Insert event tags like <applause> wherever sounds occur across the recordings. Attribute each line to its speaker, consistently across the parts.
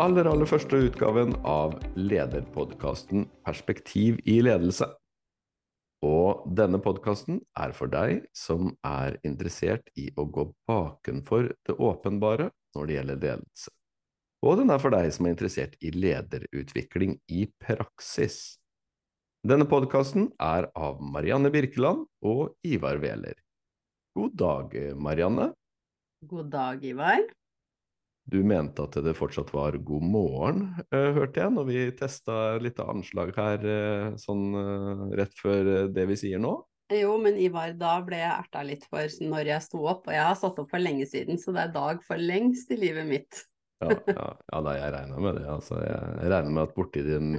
Speaker 1: aller, aller første utgaven av lederpodkasten Perspektiv i ledelse. Og denne podkasten er for deg som er interessert i å gå bakenfor det åpenbare når det gjelder ledelse. Og den er for deg som er interessert i lederutvikling i praksis. Denne podkasten er av Marianne Birkeland og Ivar Wæler. God dag, Marianne.
Speaker 2: God dag, Ivar.
Speaker 1: Du mente at det fortsatt var god morgen, uh, hørte jeg, når vi testa litt anslag her uh, sånn uh, rett før det vi sier nå.
Speaker 2: Jo, men Ivar, da ble jeg erta litt for når jeg sto opp, og jeg har stått opp for lenge siden, så det er dag for lengst i livet mitt.
Speaker 1: ja, ja, ja da, jeg regner med det. Altså, jeg regner med at borti din,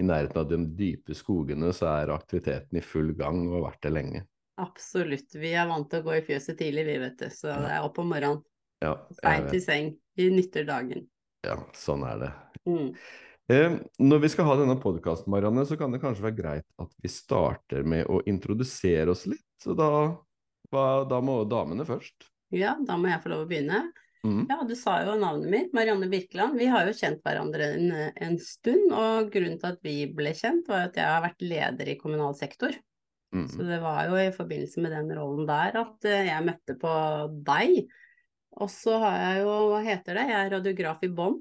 Speaker 1: i nærheten av de dype skogene så er aktiviteten i full gang og har vært det lenge.
Speaker 2: Absolutt. Vi er vant til å gå i fjøset tidlig, vi, vet du. Så det er opp om morgenen.
Speaker 1: Ja,
Speaker 2: Seint i seng. Vi nytter dagen.
Speaker 1: Ja, sånn er det.
Speaker 2: Mm.
Speaker 1: Eh, når vi skal ha denne podkasten, Marianne, så kan det kanskje være greit at vi starter med å introdusere oss litt. Så da, da må damene først.
Speaker 2: Ja, da må jeg få lov å begynne.
Speaker 1: Mm.
Speaker 2: Ja, du sa jo navnet mitt, Marianne Birkeland. Vi har jo kjent hverandre en, en stund, og grunnen til at vi ble kjent, var at jeg har vært leder i kommunal sektor.
Speaker 1: Mm.
Speaker 2: Så det var jo i forbindelse med den rollen der at eh, jeg møtte på deg. Og så har jeg jo, hva heter det, jeg er radiograf i bånn.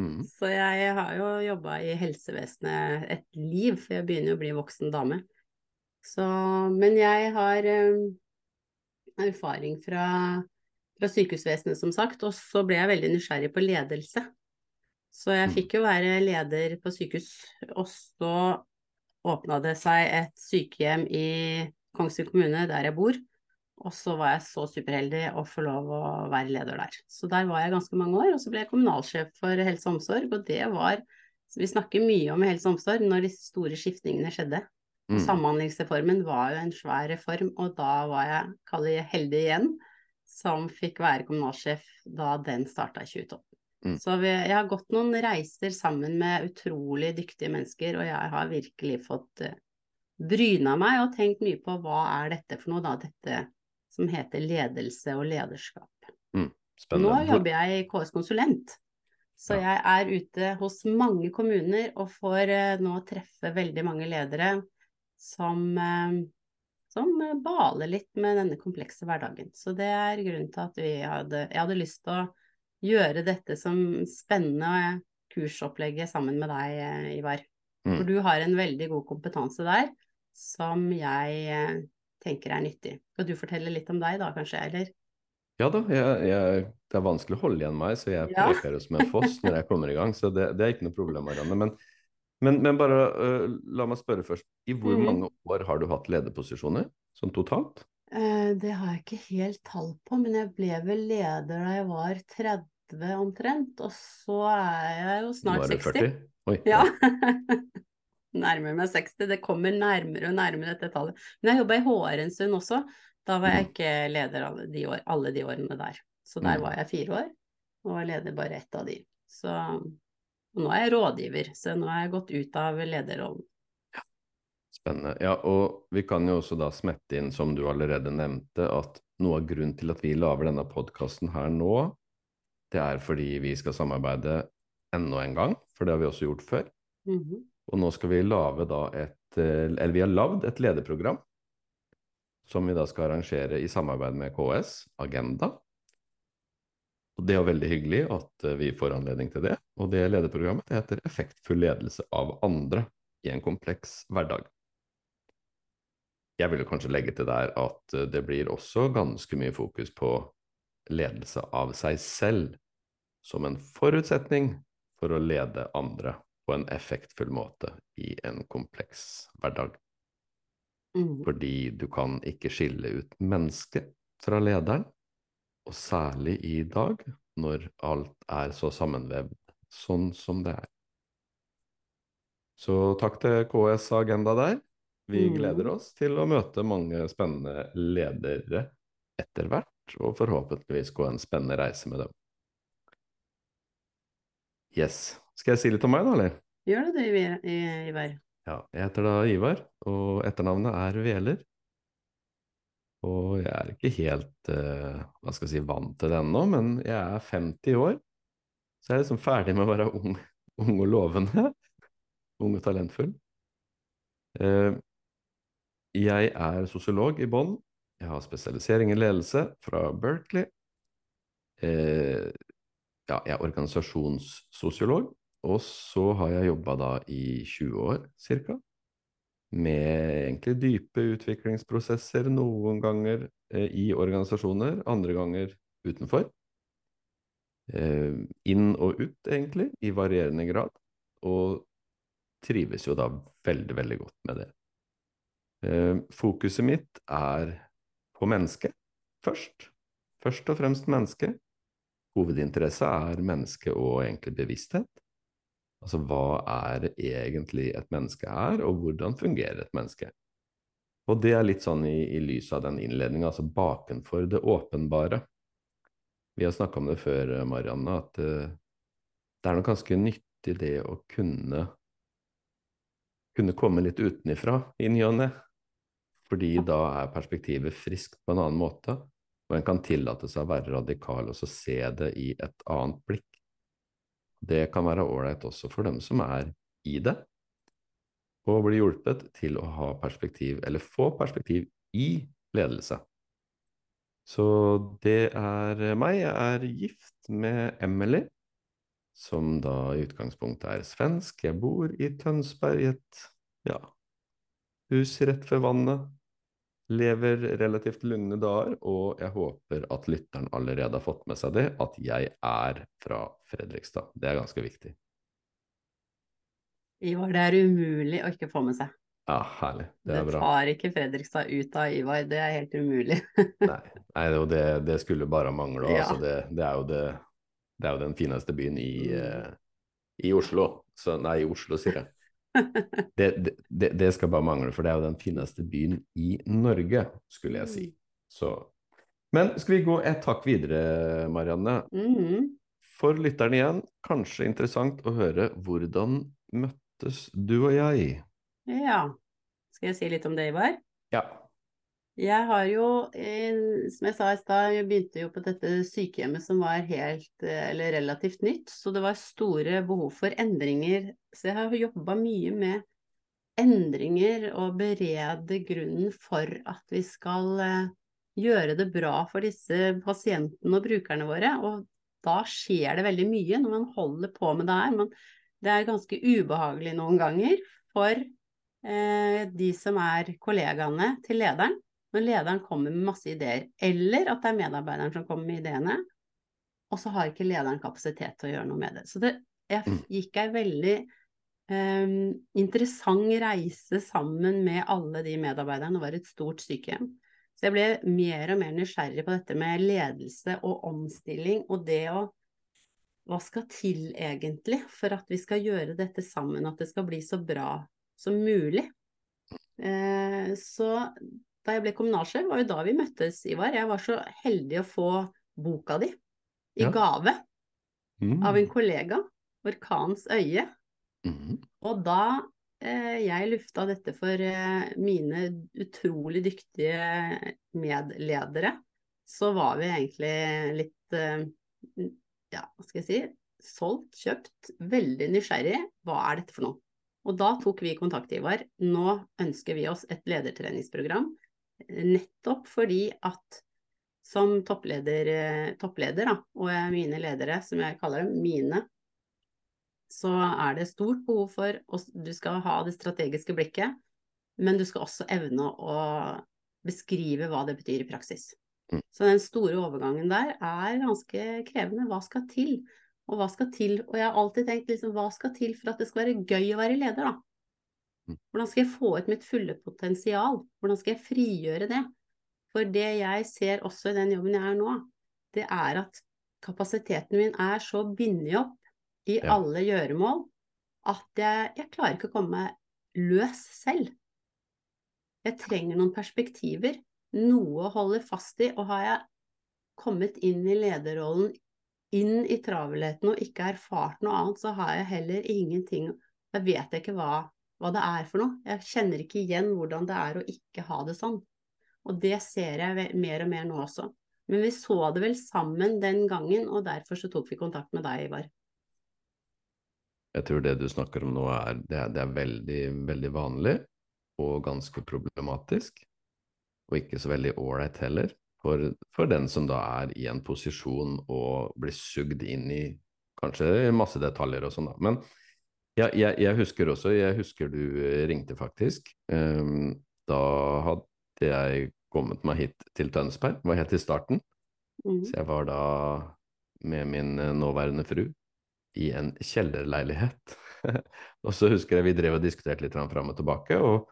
Speaker 1: Mm.
Speaker 2: Så jeg har jo jobba i helsevesenet et liv, for jeg begynner jo å bli voksen dame. Så, men jeg har um, erfaring fra, fra sykehusvesenet, som sagt, og så ble jeg veldig nysgjerrig på ledelse. Så jeg
Speaker 1: Mm.
Speaker 2: fikk jo være leder på sykehus, og så åpna det seg et sykehjem i Kongsvinger kommune, der jeg bor. Og så var jeg så superheldig å få lov å være leder der. Så der var jeg ganske mange år, og så ble jeg kommunalsjef for helse og omsorg, og det var Vi snakker mye om helse og omsorg når de store skiftningene skjedde.
Speaker 1: Mm.
Speaker 2: Samhandlingsreformen var jo en svær reform, og da var jeg, kall det heldig igjen, som fikk være kommunalsjef da den starta i 2012.
Speaker 1: Mm.
Speaker 2: Så vi, jeg har gått noen reiser sammen med utrolig dyktige mennesker, og jeg har virkelig fått uh, bryna meg og tenkt mye på hva er dette for noe, da, dette som heter ledelse og lederskap. Nå
Speaker 1: Spennende. Hvor-
Speaker 2: jobber jeg i KS Konsulent, så jeg er ute hos mange kommuner og får eh, nå treffe veldig mange ledere som, eh, som baler litt med denne komplekse hverdagen. Så det er grunnen til at vi hadde, jeg hadde lyst til å gjøre dette som spennende kursopplegget sammen med deg, eh, Ivar.
Speaker 1: Mm.
Speaker 2: For du har en veldig god kompetanse der som jeg tenker er nyttig. Skal du fortelle litt om deg da, kanskje, eller?
Speaker 1: Ja da, jeg, jeg, det er vanskelig å holde igjen meg, så jeg
Speaker 2: Ja. <laughs>
Speaker 1: preker som en foss når jeg kommer i gang. Så det, det er ikke noe problem, Marianne. Men, men, men bare uh, la meg spørre først. I hvor
Speaker 2: mm.
Speaker 1: mange år har du hatt lederposisjoner sånn totalt?
Speaker 2: Uh, det har jeg ikke helt tall på, men jeg ble vel leder da jeg var 30 omtrent, og så er jeg jo snart 60.
Speaker 1: Nå er du 40? Oi.
Speaker 2: Ja. <laughs> Nærmer meg 60. Det kommer nærmere og nærmere dette tallet. Men jeg jobba i HR en stund også. Da var jeg
Speaker 1: Mm.
Speaker 2: ikke leder alle de, år, alle de årene der. Så der
Speaker 1: Mm.
Speaker 2: var jeg fire år, og var leder bare ett av de. Så nå er jeg rådgiver, så nå har jeg gått ut av lederrollen.
Speaker 1: Spennende. Ja, og vi kan jo også da smette inn, som du allerede nevnte, at noe av grunnen til at vi lager denne podkasten her nå, det er fordi vi skal samarbeide enda en gang, for det har vi også gjort før.
Speaker 2: Mhm.
Speaker 1: Og nå skal vi lage da et eh, Eller vi har lagd et lederprogram som vi da skal arrangere i samarbeid med KS, Agenda. Og det er jo veldig hyggelig at eh, vi får anledning til det. Og det lederprogrammet det heter Effektfull ledelse av andre i en kompleks hverdag. Jeg vil kanskje legge til der at eh, det blir også ganske mye fokus på ledelse av seg selv som en forutsetning for å lede andre på en effektfull måte i en kompleks hverdag.
Speaker 2: Mm.
Speaker 1: Fordi du kan ikke skille ut mennesket fra lederen, og særlig i dag, når alt er så sammenvevd sånn som det er. Så takk til KS Agenda der. Vi
Speaker 2: Mhm.
Speaker 1: gleder oss til å møte mange spennende ledere etter hvert, og forhåpentligvis gå en spennende reise med dem. Yes. Skal jeg si litt om meg, da, eller?
Speaker 2: Gjør det det, Ivar- Ivar?
Speaker 1: Ja, jeg heter da Ivar, og etternavnet er Veler. Og jeg er ikke helt uh, hva skal jeg si, vant til det ennå, men jeg er 50 år. Så jeg er liksom ferdig med å være ung, ung og lovende. Ung og talentfull. Uh, jeg er sosiolog i bånn. Jeg har spesialisering i ledelse fra Berkeley. Uh, ja, jeg er organisasjonssosiolog. Og så har jeg jobba da i 20 år cirka med egentlig dype utviklingsprosesser, noen ganger eh, i organisasjoner, andre ganger utenfor. Eh, inn og ut, egentlig, i varierende grad. Og trives jo da veldig, veldig godt med det. Eh, fokuset mitt er på mennesket først. Først og fremst mennesket. Hovedinteresse er menneske og egentlig bevissthet. Altså hva er det egentlig et menneske er, og hvordan fungerer et menneske? Og det er litt sånn i, i lys av den innledninga, altså bakenfor det åpenbare. Vi har snakka om det før, Marianne, at uh, det er nok ganske nyttig det å kunne kunne komme litt utenifra i ny og ne. Fordi da er perspektivet friskt på en annen måte, og en kan tillate seg å være radikal og så se det i et annet blikk. Det kan være ålreit også for dem som er i det, og bli hjulpet til å ha perspektiv, eller få perspektiv i ledelse. Så det er meg. Jeg er gift med Emily, som da i utgangspunktet er svensk. Jeg bor i Tønsberg, i et ja, hus rett ved vannet. Lever relativt lugne dager, og jeg håper at lytteren allerede har fått med seg det, at jeg er fra Fredrikstad. Det er ganske viktig.
Speaker 2: Ivar, det er umulig å ikke få med seg.
Speaker 1: Ja, herlig. Det er bra.
Speaker 2: det tar ikke Fredrikstad ut av Ivar, det er helt umulig. <laughs>
Speaker 1: Nei, nei det, det, skulle bare mangle.
Speaker 2: Ja.
Speaker 1: Altså, det, det, er jo det, det er jo den fineste byen i,
Speaker 2: Mm.
Speaker 1: eh, i Oslo. Så, nei, i Oslo, sier jeg. <laughs> Det, det, det skal bare mangle, for det er jo den fineste byen i Norge, skulle jeg si. Så. Men skal vi gå et takk videre, Marianne?
Speaker 2: Mhm.
Speaker 1: For lytteren igjen, kanskje interessant å høre hvordan møttes du og jeg?
Speaker 2: Ja. Skal jeg si litt om det, Ivar?
Speaker 1: Ja.
Speaker 2: Jeg har jo, eh, som jeg sa i stad, jeg begynte jo på dette sykehjemmet som var helt, eh, eller relativt nytt, så det var store behov for endringer. Så jeg har jobba mye med endringer og berede grunnen for at vi skal eh, gjøre det bra for disse pasientene og brukerne våre. Og da skjer det veldig mye når man holder på med det her. Men det er ganske ubehagelig noen ganger for eh, de som er kollegaene til lederen når lederen kommer med masse ideer, eller at det er medarbeideren som kommer med ideene, og så har ikke lederen kapasitet til å gjøre noe med det. Så det jeg
Speaker 1: Mm.
Speaker 2: gikk ei veldig um, interessant reise sammen med alle de medarbeiderne, det var et stort sykehjem. Så jeg ble mer og mer nysgjerrig på dette med ledelse og omstilling, og det å Hva skal til egentlig for at vi skal gjøre dette sammen, at det skal bli så bra som mulig? Uh, så da jeg ble kommunalsjef, var jo da vi møttes, Ivar. Jeg var så heldig å få boka di i
Speaker 1: Ja.
Speaker 2: gave
Speaker 1: Mm.
Speaker 2: av en kollega, 'Orkanens øye'.
Speaker 1: Mm.
Speaker 2: Og da eh, jeg lufta dette for eh, mine utrolig dyktige medledere, så var vi egentlig litt eh, ja, hva skal jeg si, solgt, kjøpt, veldig nysgjerrig. Hva er dette for noe? Og da tok vi kontakt, Ivar. Nå ønsker vi oss et ledertreningsprogram. Nettopp fordi at som toppleder, eh, toppleder da, og mine ledere, som jeg kaller dem, mine, så er det stort behov for at du skal ha det strategiske blikket, men du skal også evne å beskrive hva det betyr i praksis.
Speaker 1: Mm.
Speaker 2: Så den store overgangen der er ganske krevende. Hva skal til? Og hva skal til? Og jeg har alltid tenkt liksom, hva skal til for at det skal være gøy å være leder, da?
Speaker 1: Mm.
Speaker 2: Hvordan skal jeg få ut mitt fulle potensial? Hvordan skal jeg frigjøre det? For det jeg ser også i den jobben jeg er nå, det er at kapasiteten min er så bindet opp i
Speaker 1: Ja.
Speaker 2: alle gjøremål at jeg, jeg klarer ikke å komme løs selv. Jeg trenger noen perspektiver, noe å holde fast i, og har jeg kommet inn i lederrollen, inn i travelheten og ikke erfart noe annet, så har jeg heller ingenting Da vet jeg ikke hva, hva det er for noe. Jeg kjenner ikke igjen hvordan det er å ikke ha det sånn. Og det ser jeg mer og mer nå også. Men vi så det vel sammen den gangen, og derfor så tok vi kontakt med deg, Ivar.
Speaker 1: Jeg tror det du snakker om nå, er, det er, det er veldig, veldig vanlig og ganske problematisk. Og ikke så veldig ålreit heller, for, for, den som da er i en posisjon og blir sugd inn i kanskje masse detaljer og sånn, da. Men ja, jeg, jeg, husker også, jeg husker du ringte faktisk. Um, da hadde jeg kommet meg hit til Tønsberg, var helt i starten. Mm. Så jeg var da med min nåværende fru i en kjellerleilighet. <laughs> og så husker jeg vi drev og diskuterte litt fram og tilbake, og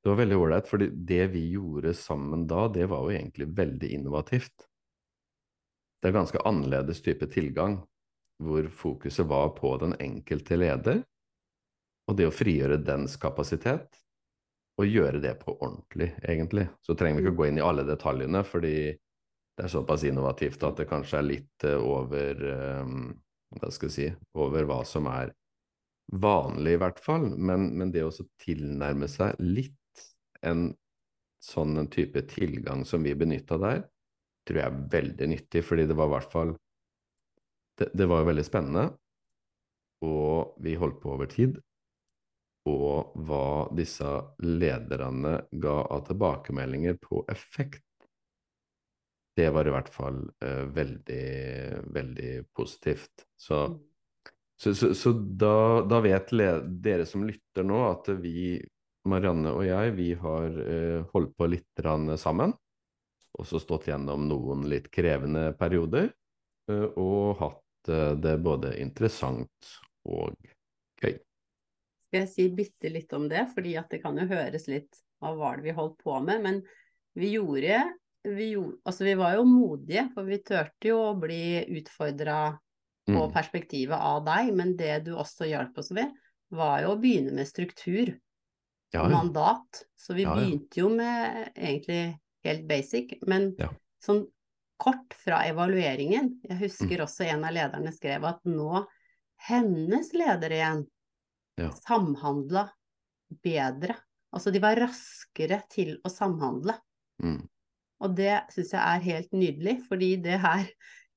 Speaker 1: det var veldig ålreit, for det vi gjorde sammen da, det var jo egentlig veldig innovativt. Det er ganske annerledes type tilgang, hvor fokuset var på den enkelte leder, og det å frigjøre dens kapasitet, og gjøre det på ordentlig, egentlig. Så trenger vi ikke å gå inn i alle detaljene, fordi det er såpass innovativt at det kanskje er litt eh, over um, hva skal jeg si, over hva som er vanlig, i hvert fall. Men, men det å tilnærme seg litt en sånn en type tilgang som vi benytta der, tror jeg er veldig nyttig, fordi det var i hvert fall det, det var veldig spennende, og vi holdt på over tid. Og hva disse lederne ga av tilbakemeldinger på effekt, det var i hvert fall uh, veldig, veldig positivt. Så, mm. så, så, så da, da, vet dere som lytter nå, at vi, Marianne og jeg, vi har uh, holdt på litt sammen. Og så stått gjennom noen litt krevende perioder. Uh, og hatt det både interessant og.
Speaker 2: Skal jeg si bitte litt om det, fordi at det kan jo høres litt hva var det vi holdt på med. Men vi gjorde vi, altså vi var jo modige, for vi turte jo å bli utfordra på mm. perspektivet av deg. Men det du også hjalp oss ved, var jo å begynne med struktur ja, ja. mandat. Så vi ja, begynte jo med egentlig helt basic, men sånn kort fra evalueringen. Jeg husker mm. også en av lederne skrev at nå hennes leder igjen samhandla bedre. Altså de var raskere til å samhandle. Mm. Og det syns jeg er helt nydelig, fordi det her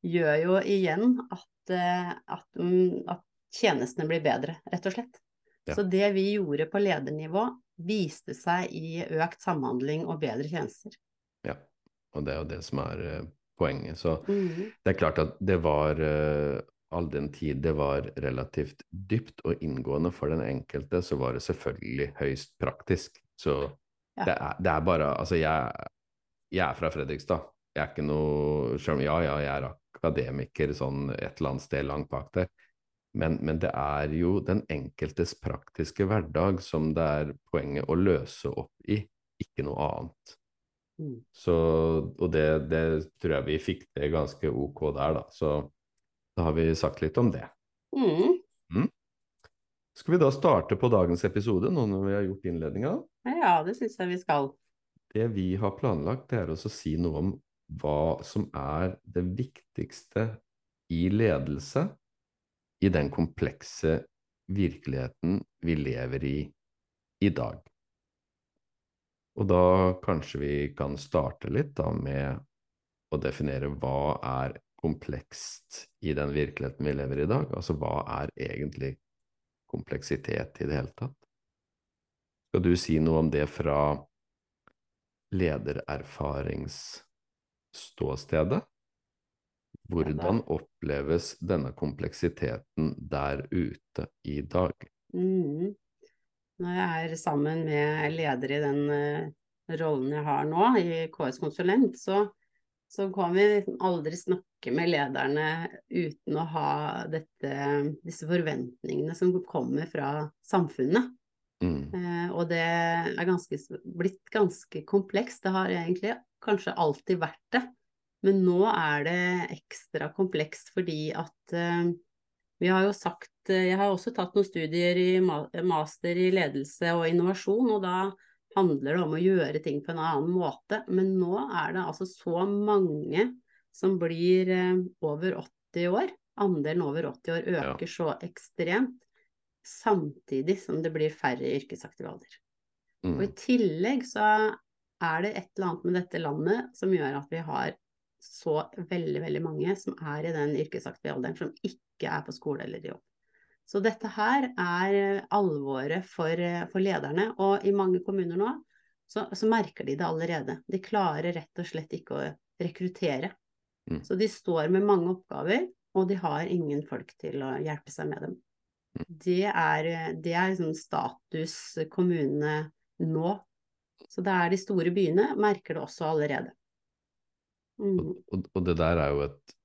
Speaker 2: gjør jo igjen at, eh, at, mm, at tjenestene blir bedre, rett og slett. Ja. Så det vi gjorde på ledernivå, viste seg i økt samhandling og bedre tjenester.
Speaker 1: Ja, og det er jo det som er uh, poenget. Så mm. det er klart at det var uh, all den tid det var relativt dypt og inngående for den enkelte, så var det selvfølgelig høyst praktisk. Så ja. det, er, det, er, bare Altså, jeg jeg er fra Fredrikstad. Jeg er ikke noe Ja, ja, jeg er akademiker sånn et eller annet sted langt bak der. Men, men, det er jo den enkeltes praktiske hverdag som det er poenget å løse opp i, ikke noe annet. Mm. Så, og det, det, tror jeg vi fikk det ganske ok der, da. Så da har vi sagt litt om det. Mm. Mm. Skal vi da starte på dagens episode, nå når vi har gjort innledninga?
Speaker 2: Ja, det syns jeg vi skal.
Speaker 1: Det vi har planlagt, det er å si noe om hva som er det viktigste i ledelse i den komplekse virkeligheten vi lever i i dag. Og da kanskje vi kan starte litt da med å definere hva er komplekst i den virkeligheten vi lever i i dag? Altså hva er egentlig kompleksitet i det hele tatt? Skal du si noe om det fra ledererfaringsståstedet. Hvordan oppleves denne kompleksiteten der ute i dag?
Speaker 2: Mm. Når jeg er sammen med leder i den uh, rollen jeg har nå, i KS Konsulent, så, så kan vi liksom aldri snakke med lederne uten å ha dette, disse forventningene som kommer fra samfunnet. Mm. Eh, og det er ganske, blitt ganske komplekst. Det har egentlig kanskje alltid vært det. Men nå er det ekstra komplekst fordi at eh, vi har jo sagt eh, Jeg har også tatt noen studier i master i ledelse og innovasjon, og da handler det om å gjøre ting på en annen måte. Men nå er det altså så mange som blir eh, over 80 år. Andelen over 80 år øker ja. så ekstremt samtidig som det blir færre i yrkesaktiv alder. Mm. Og i tillegg så er det et eller annet med dette landet som gjør at vi har så veldig, veldig mange som er i den yrkesaktive alderen, som ikke er på skole eller jobb. Så dette her er eh, alvoret for, eh, for lederne, og i mange kommuner nå så, så, merker de det allerede. De klarer rett og slett ikke å rekruttere. Mm. Så de står med mange oppgaver, og de har ingen folk til å hjelpe seg med dem. Mm. Det er, det er liksom status kommunene nå. Så det er de store byene, merker det også allerede.
Speaker 1: Mm. Og, og, det der er jo et,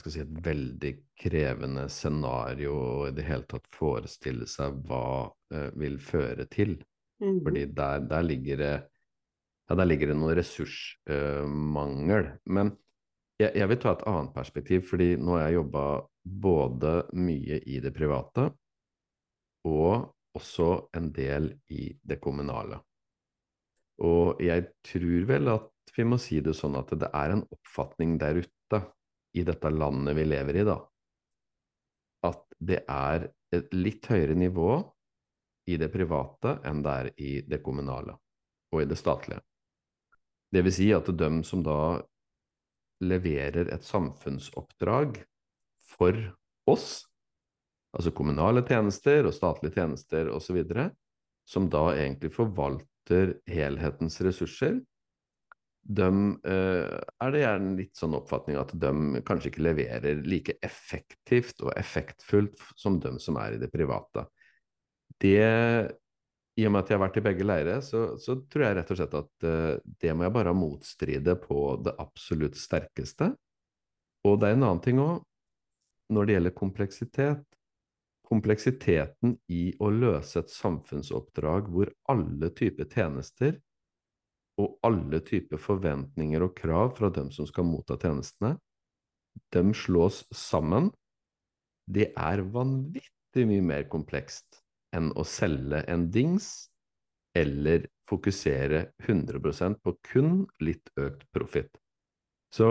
Speaker 1: si, et veldig krevende scenario å i det hele tatt forestille seg hva eh, vil føre til. Mm. Fordi der, der, ligger det ja, der ligger det noe ressursmangel. Eh, Men jeg, jeg, vil ta et annet perspektiv, fordi nå har jeg jobba både mye i det private og også en del i det kommunale. Og jeg tror vel at vi må si det sånn at det er en oppfatning der ute, i dette landet vi lever i, da, at det er et litt høyere nivå i det private enn det er i det kommunale og i det statlige. Det vil si at de som da leverer et samfunnsoppdrag for oss, altså kommunale tjenester og statlige tjenester osv., som da egentlig forvalter helhetens ressurser, de eh, er det gjerne litt sånn oppfatning at de kanskje ikke leverer like effektivt og effektfullt som de som er i det private. Det i og med at jeg har vært i begge leirer, så, så, tror jeg rett og slett at uh, det må jeg bare motstride på det absolutt sterkeste. Og det er en annen ting òg, når det gjelder kompleksitet. Kompleksiteten i å løse et samfunnsoppdrag hvor alle typer tjenester og alle typer forventninger og krav fra dem som skal motta tjenestene, dem slås sammen. Det er vanvittig mye mer komplekst enn å selge en dings eller fokusere 100% på kun litt økt profitt. Så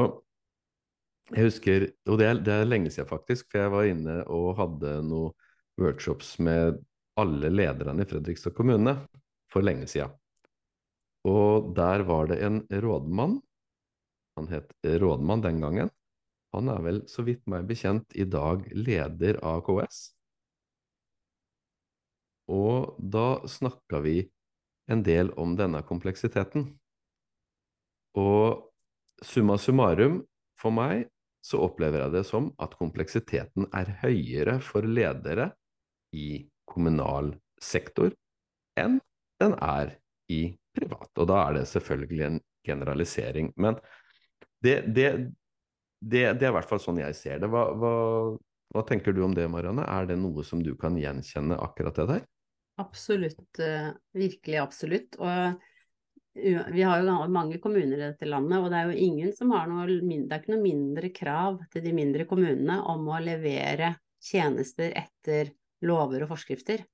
Speaker 1: jeg husker, og det er, det er, lenge siden faktisk, for jeg var inne og hadde noen workshops med alle lederne i Fredrikstad kommune for lenge siden. Og der var det en rådmann, han het rådmann den gangen, han er vel så vidt meg bekjent i dag leder av KS. Og da snakka vi en del om denne kompleksiteten. Og summa summarum, for meg så opplever jeg det som at kompleksiteten er høyere for ledere i kommunal sektor enn den er i privat. Og da er det selvfølgelig en generalisering. Men det, det, det, det er i hvert fall sånn jeg ser det. Hva, hva, hva tenker du om det, Marianne? Er det noe som du kan gjenkjenne akkurat det der?
Speaker 2: Absolutt. Eh, virkelig absolutt. Og vi har jo mange kommuner i dette landet, og det er jo ingen som har noe Det er ikke noe mindre krav til de mindre kommunene om å levere tjenester etter lover og forskrifter.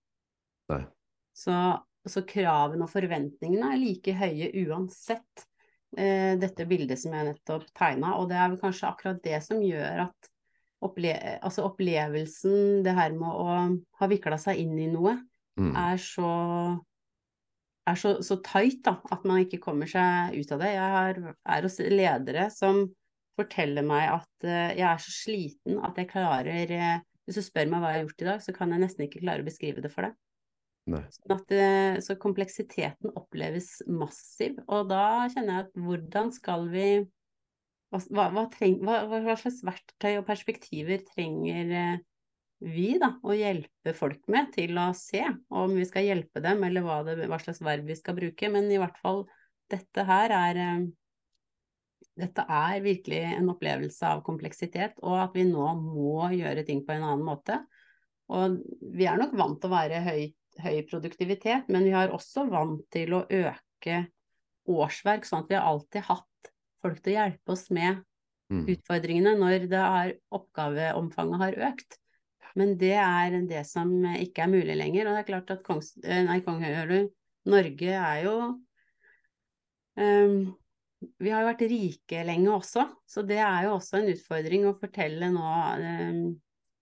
Speaker 1: Nei.
Speaker 2: Så, så kravene og forventningene er like høye uansett eh, dette bildet som jeg nettopp tegna, og det er vel kanskje akkurat det som gjør at opple altså opplevelsen, det her med å ha vikla seg inn i noe, mm. er så er så, så tight da, at man ikke kommer seg ut av det. Jeg har, er hos ledere som forteller meg at uh, jeg er så sliten at jeg klarer uh, Hvis du spør meg hva jeg har gjort i dag, så kan jeg nesten ikke klare å beskrive det for deg. Sånn at, uh, så kompleksiteten oppleves massiv, og da kjenner jeg at hvordan skal vi hva, hva, treng, hva, hva slags verktøy og perspektiver trenger vi da, å hjelpe folk med til å se om vi skal hjelpe dem, eller hva, det, hva slags verb vi skal bruke. Men i hvert fall, dette her er eh, dette er virkelig en opplevelse av kompleksitet, og at vi nå må gjøre ting på en annen måte. Og vi er nok vant til å være høy, høy produktivitet, men vi har også vant til å øke årsverk, sånn at vi har alltid hatt folk til å hjelpe oss med mm. utfordringene når det er, oppgaveomfanget har økt. Men det er det som ikke er mulig lenger. Og det er klart at kongs, eh, nei, Norge er jo um, Vi har jo vært rike lenge også, så det er jo også en utfordring å fortelle nå um,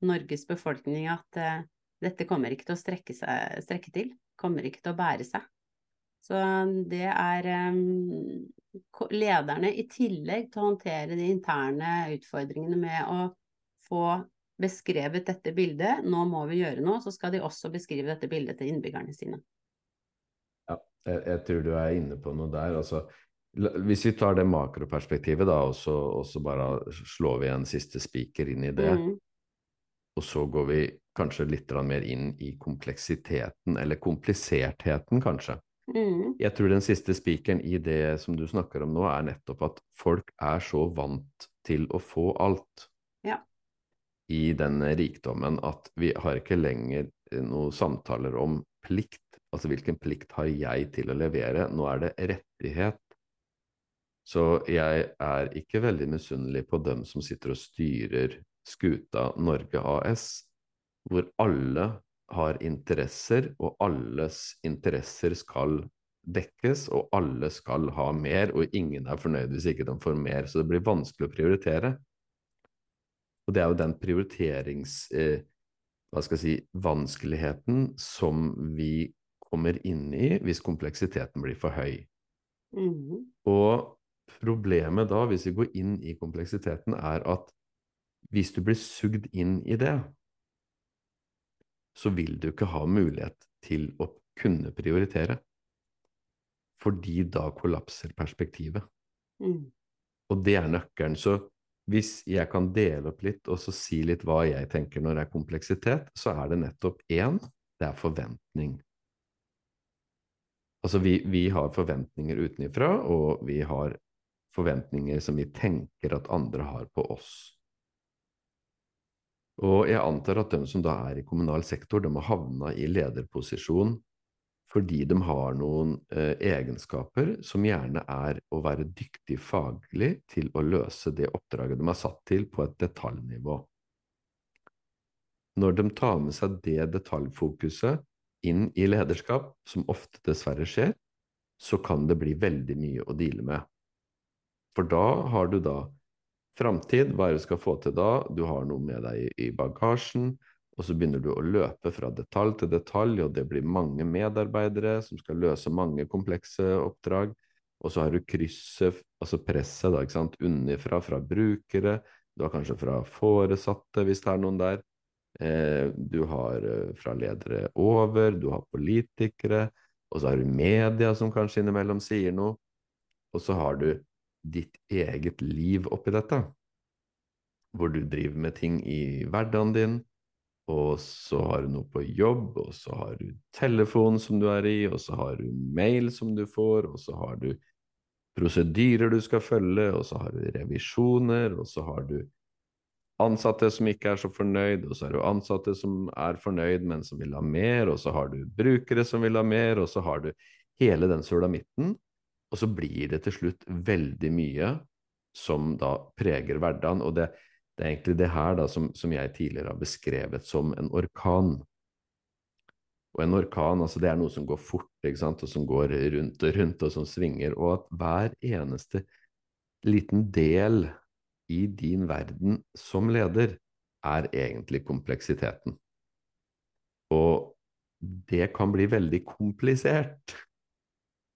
Speaker 2: Norges befolkning at uh, dette kommer ikke til å strekke, seg, strekke, til. Kommer ikke til å bære seg. Så det er um, lederne, i tillegg til å håndtere de interne utfordringene med å få beskrevet dette bildet, nå må vi gjøre noe, så skal de også beskrive dette bildet til innbyggerne sine.
Speaker 1: Ja, jeg, jeg tror du er inne på noe der. altså hvis vi tar det makroperspektivet, da, og så, bare slår vi en siste spiker inn i det, mm. Og så går vi kanskje litt mer inn i kompleksiteten, eller komplisertheten, kanskje. Mm. Jeg tror den siste spikeren i det som du snakker om nå, er nettopp at folk er så vant til å få alt
Speaker 2: ja.
Speaker 1: i den rikdommen at vi har ikke lenger noen samtaler om plikt. Altså hvilken plikt har jeg til å levere? Nå er det rettighet. Så jeg er ikke veldig misunnelig på dem som sitter og styrer skuta Norge AS, hvor alle har interesser, og alles interesser skal dekkes, og alle skal ha mer, og ingen er fornøyd hvis ikke de får mer. Så det blir vanskelig å prioritere. Og det er jo den prioriterings... Eh, hva skal jeg si, vanskeligheten som vi kommer inn i hvis kompleksiteten blir for høy.
Speaker 2: Mm.
Speaker 1: Og Problemet da, hvis vi går inn i kompleksiteten, er at hvis du blir sugd inn i det, så vil du ikke ha mulighet til å kunne prioritere. Fordi da kollapser perspektivet.
Speaker 2: Mm.
Speaker 1: Og det er nøkkelen. Så hvis jeg kan dele opp litt og så si litt hva jeg tenker når det er kompleksitet, så er det nettopp én, det er forventning. Altså vi, vi har forventninger utenifra, og vi har forventninger som vi tenker at andre har på oss. Og jeg antar at de som da er i kommunal sektor, de har havna i lederposisjon fordi de har noen eh, egenskaper som gjerne er å være dyktig faglig til å løse det oppdraget de er satt til på et detaljnivå. Når de tar med seg det detaljfokuset inn i lederskap, som ofte dessverre skjer, så kan det bli veldig mye å deale med. For da har du da framtid, hva er det du skal få til da? Du har noe med deg i, bagasjen, og så begynner du å løpe fra detalj til detalj, og det blir mange medarbeidere som skal løse mange komplekse oppdrag. Og så har du krysset, altså presset, da, ikke sant, unnifra, fra brukere. Du har kanskje fra foresatte, hvis det er noen der. Eh, du har eh, fra ledere over, du har politikere, og så har du media som kanskje innimellom sier noe. Og så har du ditt eget liv oppi dette. Hvor du driver med ting i hverdagen din, og så har du noe på jobb, og så har du telefon som du er i, og så har du mail som du får, og så har du prosedyrer du skal følge, og så har du revisjoner, og så har du ansatte som ikke er så fornøyd, og så har du ansatte som er fornøyd, men som vil ha mer, og så har du brukere som vil ha mer, og så har du hele den sulamitten og så blir det til slutt veldig mye som da preger hverdagen. Og det, det er egentlig det her da som, som, jeg tidligere har beskrevet som en orkan. Og en orkan, altså det er noe som går fort, ikke sant, og som går rundt og rundt, og som svinger. Og at hver eneste liten del i din verden som leder er egentlig kompleksiteten. Og det kan bli veldig komplisert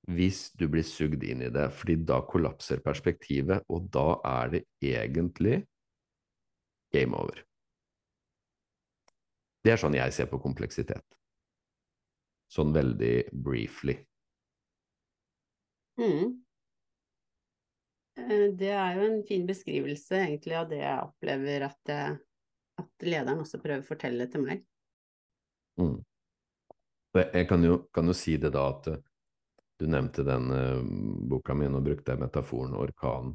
Speaker 1: hvis du blir sugd inn i det, fordi da kollapser perspektivet, og da er det egentlig game over. Det er sånn jeg ser på kompleksitet. Sånn veldig briefly.
Speaker 2: Mm. Eh, det er jo en fin beskrivelse egentlig av det jeg opplever at, at lederen også prøver å fortelle til meg.
Speaker 1: Mm. Jeg kan jo, kan jo, si det da at du nevnte den uh, boka mi, og brukte metaforen orkan.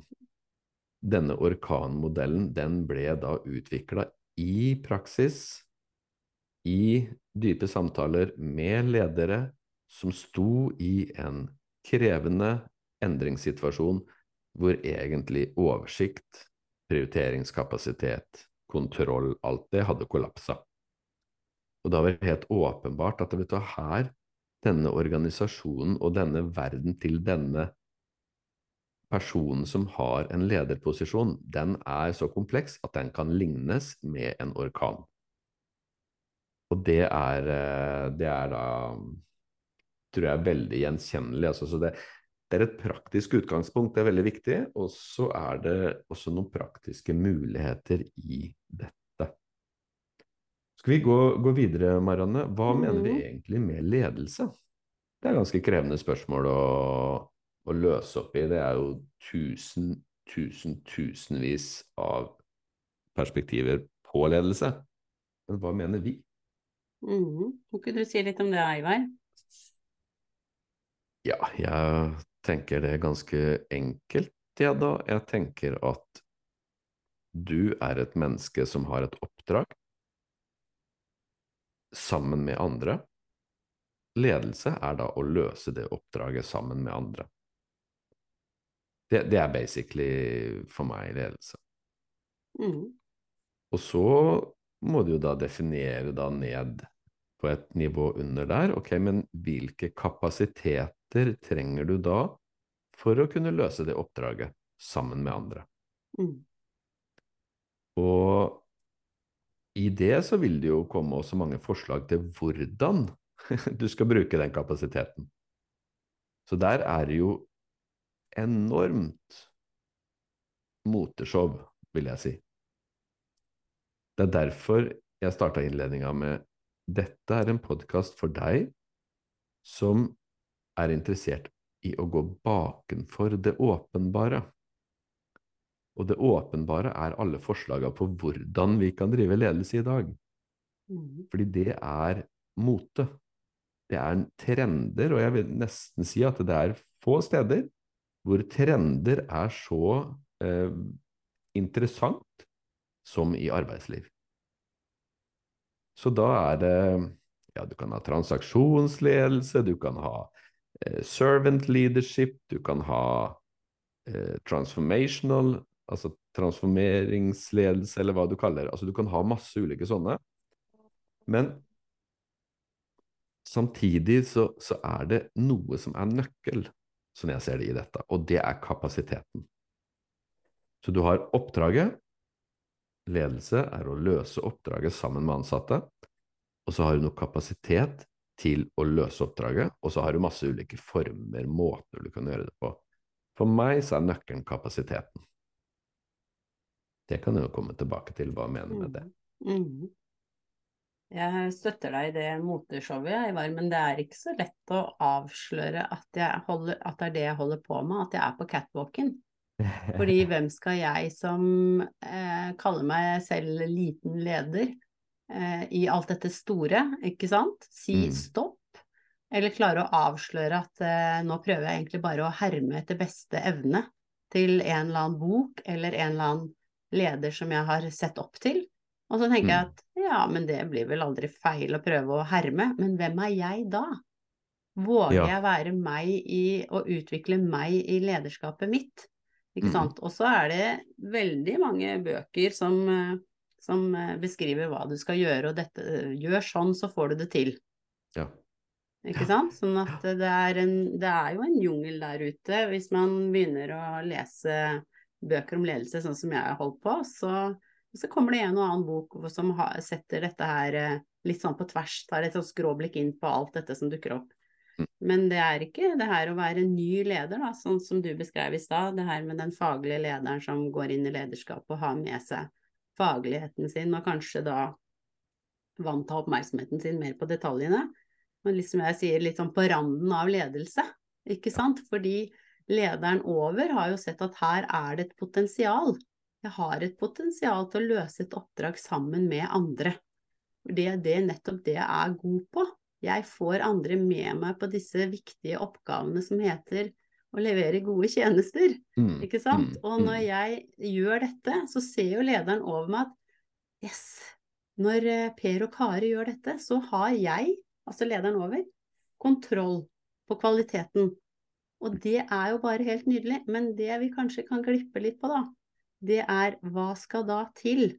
Speaker 1: Denne orkanmodellen den ble da utvikla i praksis, i dype samtaler med ledere som sto i en krevende endringssituasjon hvor egentlig oversikt, prioriteringskapasitet, kontroll, alt det hadde kollapsa. Og da var det helt åpenbart at vet du, her denne organisasjonen og denne verden til denne personen som har en lederposisjon, den er så kompleks at den kan lignes med en orkan. Og det er, eh, det er da tror jeg veldig gjenkjennelig. Altså, så det, det, er et praktisk utgangspunkt, det er veldig viktig. Og så er det også noen praktiske muligheter i dette. Skal vi gå, gå videre, Marianne? Hva mener vi egentlig med ledelse? Det er ganske krevende spørsmål å, å løse opp i. Det er jo tusen, tusen, tusenvis av perspektiver på ledelse. Men hva mener vi?
Speaker 2: Mm. Kan ikke du si litt om det, Eivar?
Speaker 1: Ja, jeg tenker det er ganske enkelt, ja da. Jeg tenker at du er et menneske som har et oppdrag sammen med andre. Ledelse er da å løse det oppdraget sammen med andre. Det, det er basically for meg ledelse.
Speaker 2: Mm.
Speaker 1: Og så må du jo da definere da ned på et nivå under der. Ok, men hvilke kapasiteter trenger du da for å kunne løse det oppdraget sammen med andre?
Speaker 2: Mm.
Speaker 1: Og i det så vil det jo komme også mange forslag til hvordan <laughs> du skal bruke den kapasiteten. Så der er det jo enormt moteshow, vil jeg si. Det er derfor jeg starta innledninga med dette er en podkast for deg som er interessert i å gå bakenfor det åpenbare. Og det åpenbare er alle forslagene på hvordan vi kan drive ledelse i dag.
Speaker 2: Mhm.
Speaker 1: Fordi det er mote. Det er trender, og jeg vil nesten si at det er få steder hvor trender er så eh, interessant som i arbeidsliv. Så da er det Ja, du kan ha transaksjonsledelse, du kan ha eh, servant leadership, du kan ha eh, transformational, altså transformeringsledelse, eller hva du kaller det. Altså, du kan ha masse ulike sånne. Men samtidig så, så er det noe som er nøkkel, som jeg ser det i dette, og det er kapasiteten. Så du har oppdraget. Ledelse er å løse oppdraget sammen med ansatte. Og så har du noe kapasitet til å løse oppdraget, og så har du masse ulike former, måter du kan gjøre det på. For meg så er nøkkelen kapasiteten. Det kan jeg jo komme tilbake til hva jeg mener med det.
Speaker 2: Mm. Jeg støtter deg i det moteshowet, Ivar, men det er ikke så lett å avsløre at, jeg holder, at det er det jeg holder på med, at jeg er på catwalken. Fordi <laughs> hvem skal jeg som eh, kaller meg selv liten leder eh, i alt dette store, ikke sant, si
Speaker 1: Mm.
Speaker 2: stopp? Eller klare å avsløre at eh, nå prøver jeg egentlig bare å herme etter beste evne til en eller annen bok eller en eller annen leder som jeg har sett opp til. Og så tenker jeg
Speaker 1: Mm.
Speaker 2: at ja, men det blir vel aldri feil å prøve å herme, men hvem er jeg da? Våger
Speaker 1: Ja.
Speaker 2: jeg være meg i å utvikle meg i lederskapet mitt? Ikke
Speaker 1: Mm.
Speaker 2: sant? Og så er det veldig mange bøker som, eh, som eh, beskriver hva du skal gjøre, og dette Gjør sånn, så får du det til.
Speaker 1: Ja.
Speaker 2: Ikke sant? Sånn at det er, en, det er jo en jungel der ute. Hvis man begynner å lese bøker om ledelse sånn som jeg har holdt på, så, så kommer det en og annen bok som har, setter dette her eh, litt sånn på tvers, tar et sånn skråblikk inn på alt dette som dukker opp.
Speaker 1: Mm.
Speaker 2: Men det er ikke det her å være ny leder, da, sånn som du beskrev i stad. Det her med den faglige lederen som går inn i lederskapet og har med seg fagligheten sin, og kanskje da vant av oppmerksomheten sin mer på detaljene. Men liksom jeg sier, litt sånn på randen av ledelse, ikke sant. Fordi lederen over har jo sett at her er det et potensial. Jeg har et potensial til å løse et oppdrag sammen med andre. Det er det, nettopp det jeg er god på. Jeg får andre med meg på disse viktige oppgavene som heter å levere gode tjenester.
Speaker 1: Mm.
Speaker 2: Ikke sant?
Speaker 1: Mm.
Speaker 2: Og når
Speaker 1: Mm.
Speaker 2: jeg gjør dette, så ser jo lederen over meg at yes, når eh, Per og Kari gjør dette, så har jeg, altså lederen over, kontroll på kvaliteten. Og det er jo bare helt nydelig. Men det vi kanskje kan glippe litt på, da, det er hva skal da til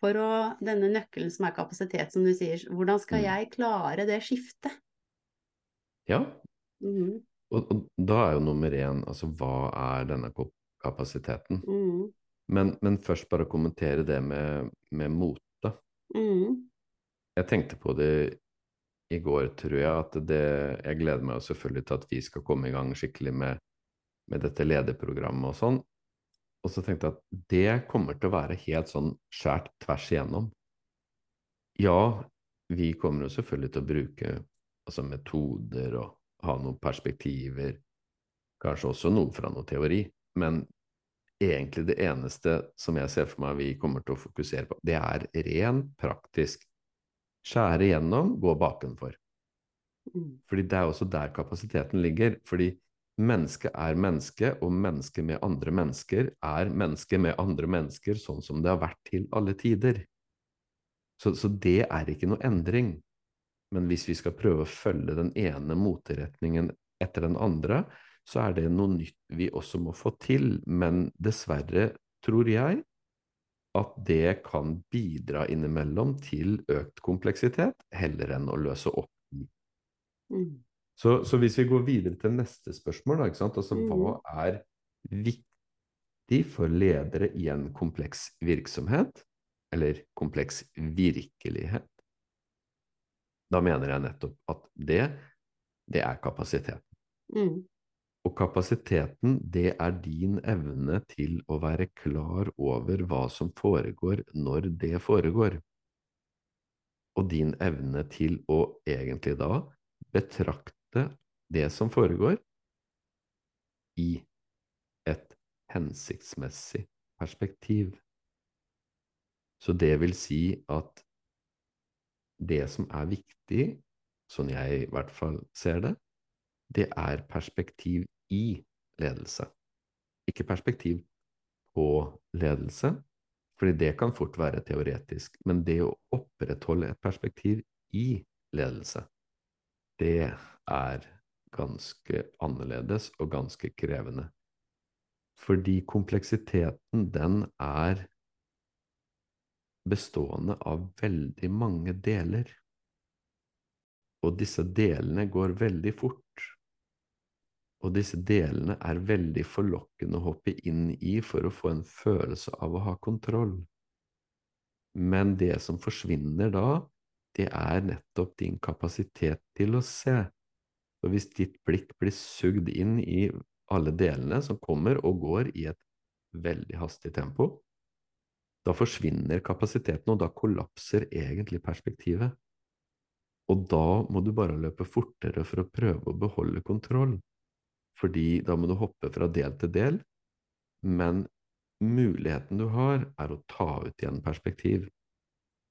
Speaker 2: for å denne nøkkelen som er kapasitet, som du sier, hvordan skal
Speaker 1: Mm.
Speaker 2: jeg klare det skiftet?
Speaker 1: Ja,
Speaker 2: Mhm,
Speaker 1: og, og da er jo nummer én altså hva er denne kap- kapasiteten?
Speaker 2: mhm,
Speaker 1: Men, men først bare kommentere det med, med mote.
Speaker 2: Mm.
Speaker 1: Jeg tenkte på det i går, tror jeg, at det Jeg gleder meg selvfølgelig til at vi skal komme i gang skikkelig med, med dette lederprogrammet og sånn. Og så tenkte jeg at det kommer til å være helt sånn skjært tvers igjennom. Ja, vi kommer jo selvfølgelig til å bruke altså metoder og ha noen perspektiver, kanskje også noe fra noe teori, men egentlig det eneste som jeg ser for meg vi kommer til å fokusere på, det er rent praktisk. Skjære gjennom, gå bakenfor.
Speaker 2: Mm.
Speaker 1: Fordi det er også der kapasiteten ligger. Fordi mennesket er menneske, og mennesket med andre mennesker er menneske med andre mennesker, sånn som det har vært til alle tider. Så, så det er ikke noe endring. Men hvis vi skal prøve å følge den ene moteretningen etter den andre, så er det noe nytt vi også må få til. Men dessverre tror jeg at det kan bidra innimellom til økt kompleksitet, heller enn å løse opp i.
Speaker 2: Mm.
Speaker 1: Så, så hvis vi går videre til neste spørsmål, da, ikke sant? Altså, hva
Speaker 2: Mhm.
Speaker 1: er viktig for ledere i en kompleks virksomhet, eller kompleks virkelighet? Da mener jeg nettopp at det, det er kapasitet.
Speaker 2: Mm.
Speaker 1: Og kapasiteten, det er din evne til å være klar over hva som foregår når det foregår. Og din evne til å egentlig da betrakte det som foregår, i et hensiktsmessig perspektiv. Så det vil si at det som er viktig, sånn jeg i hvert fall ser det, det er perspektiv i ledelse. Ikke perspektiv på ledelse, fordi det kan fort være teoretisk, men det å opprettholde et perspektiv i ledelse, det er ganske annerledes og ganske krevende. Fordi kompleksiteten, den er bestående av veldig mange deler. Og disse delene går veldig fort. Og disse delene er veldig forlokkende å hoppe inn i for å få en følelse av å ha kontroll. Men det som forsvinner da, det er nettopp din kapasitet til å se. Og hvis ditt blikk blir sugd inn i alle delene som kommer og går i et veldig hastig tempo, da forsvinner kapasiteten, og da kollapser egentlig perspektivet. Og da må du bare løpe fortere for å prøve å beholde kontroll, fordi da må du hoppe fra del til del, men muligheten du har, er å ta ut igjen perspektiv.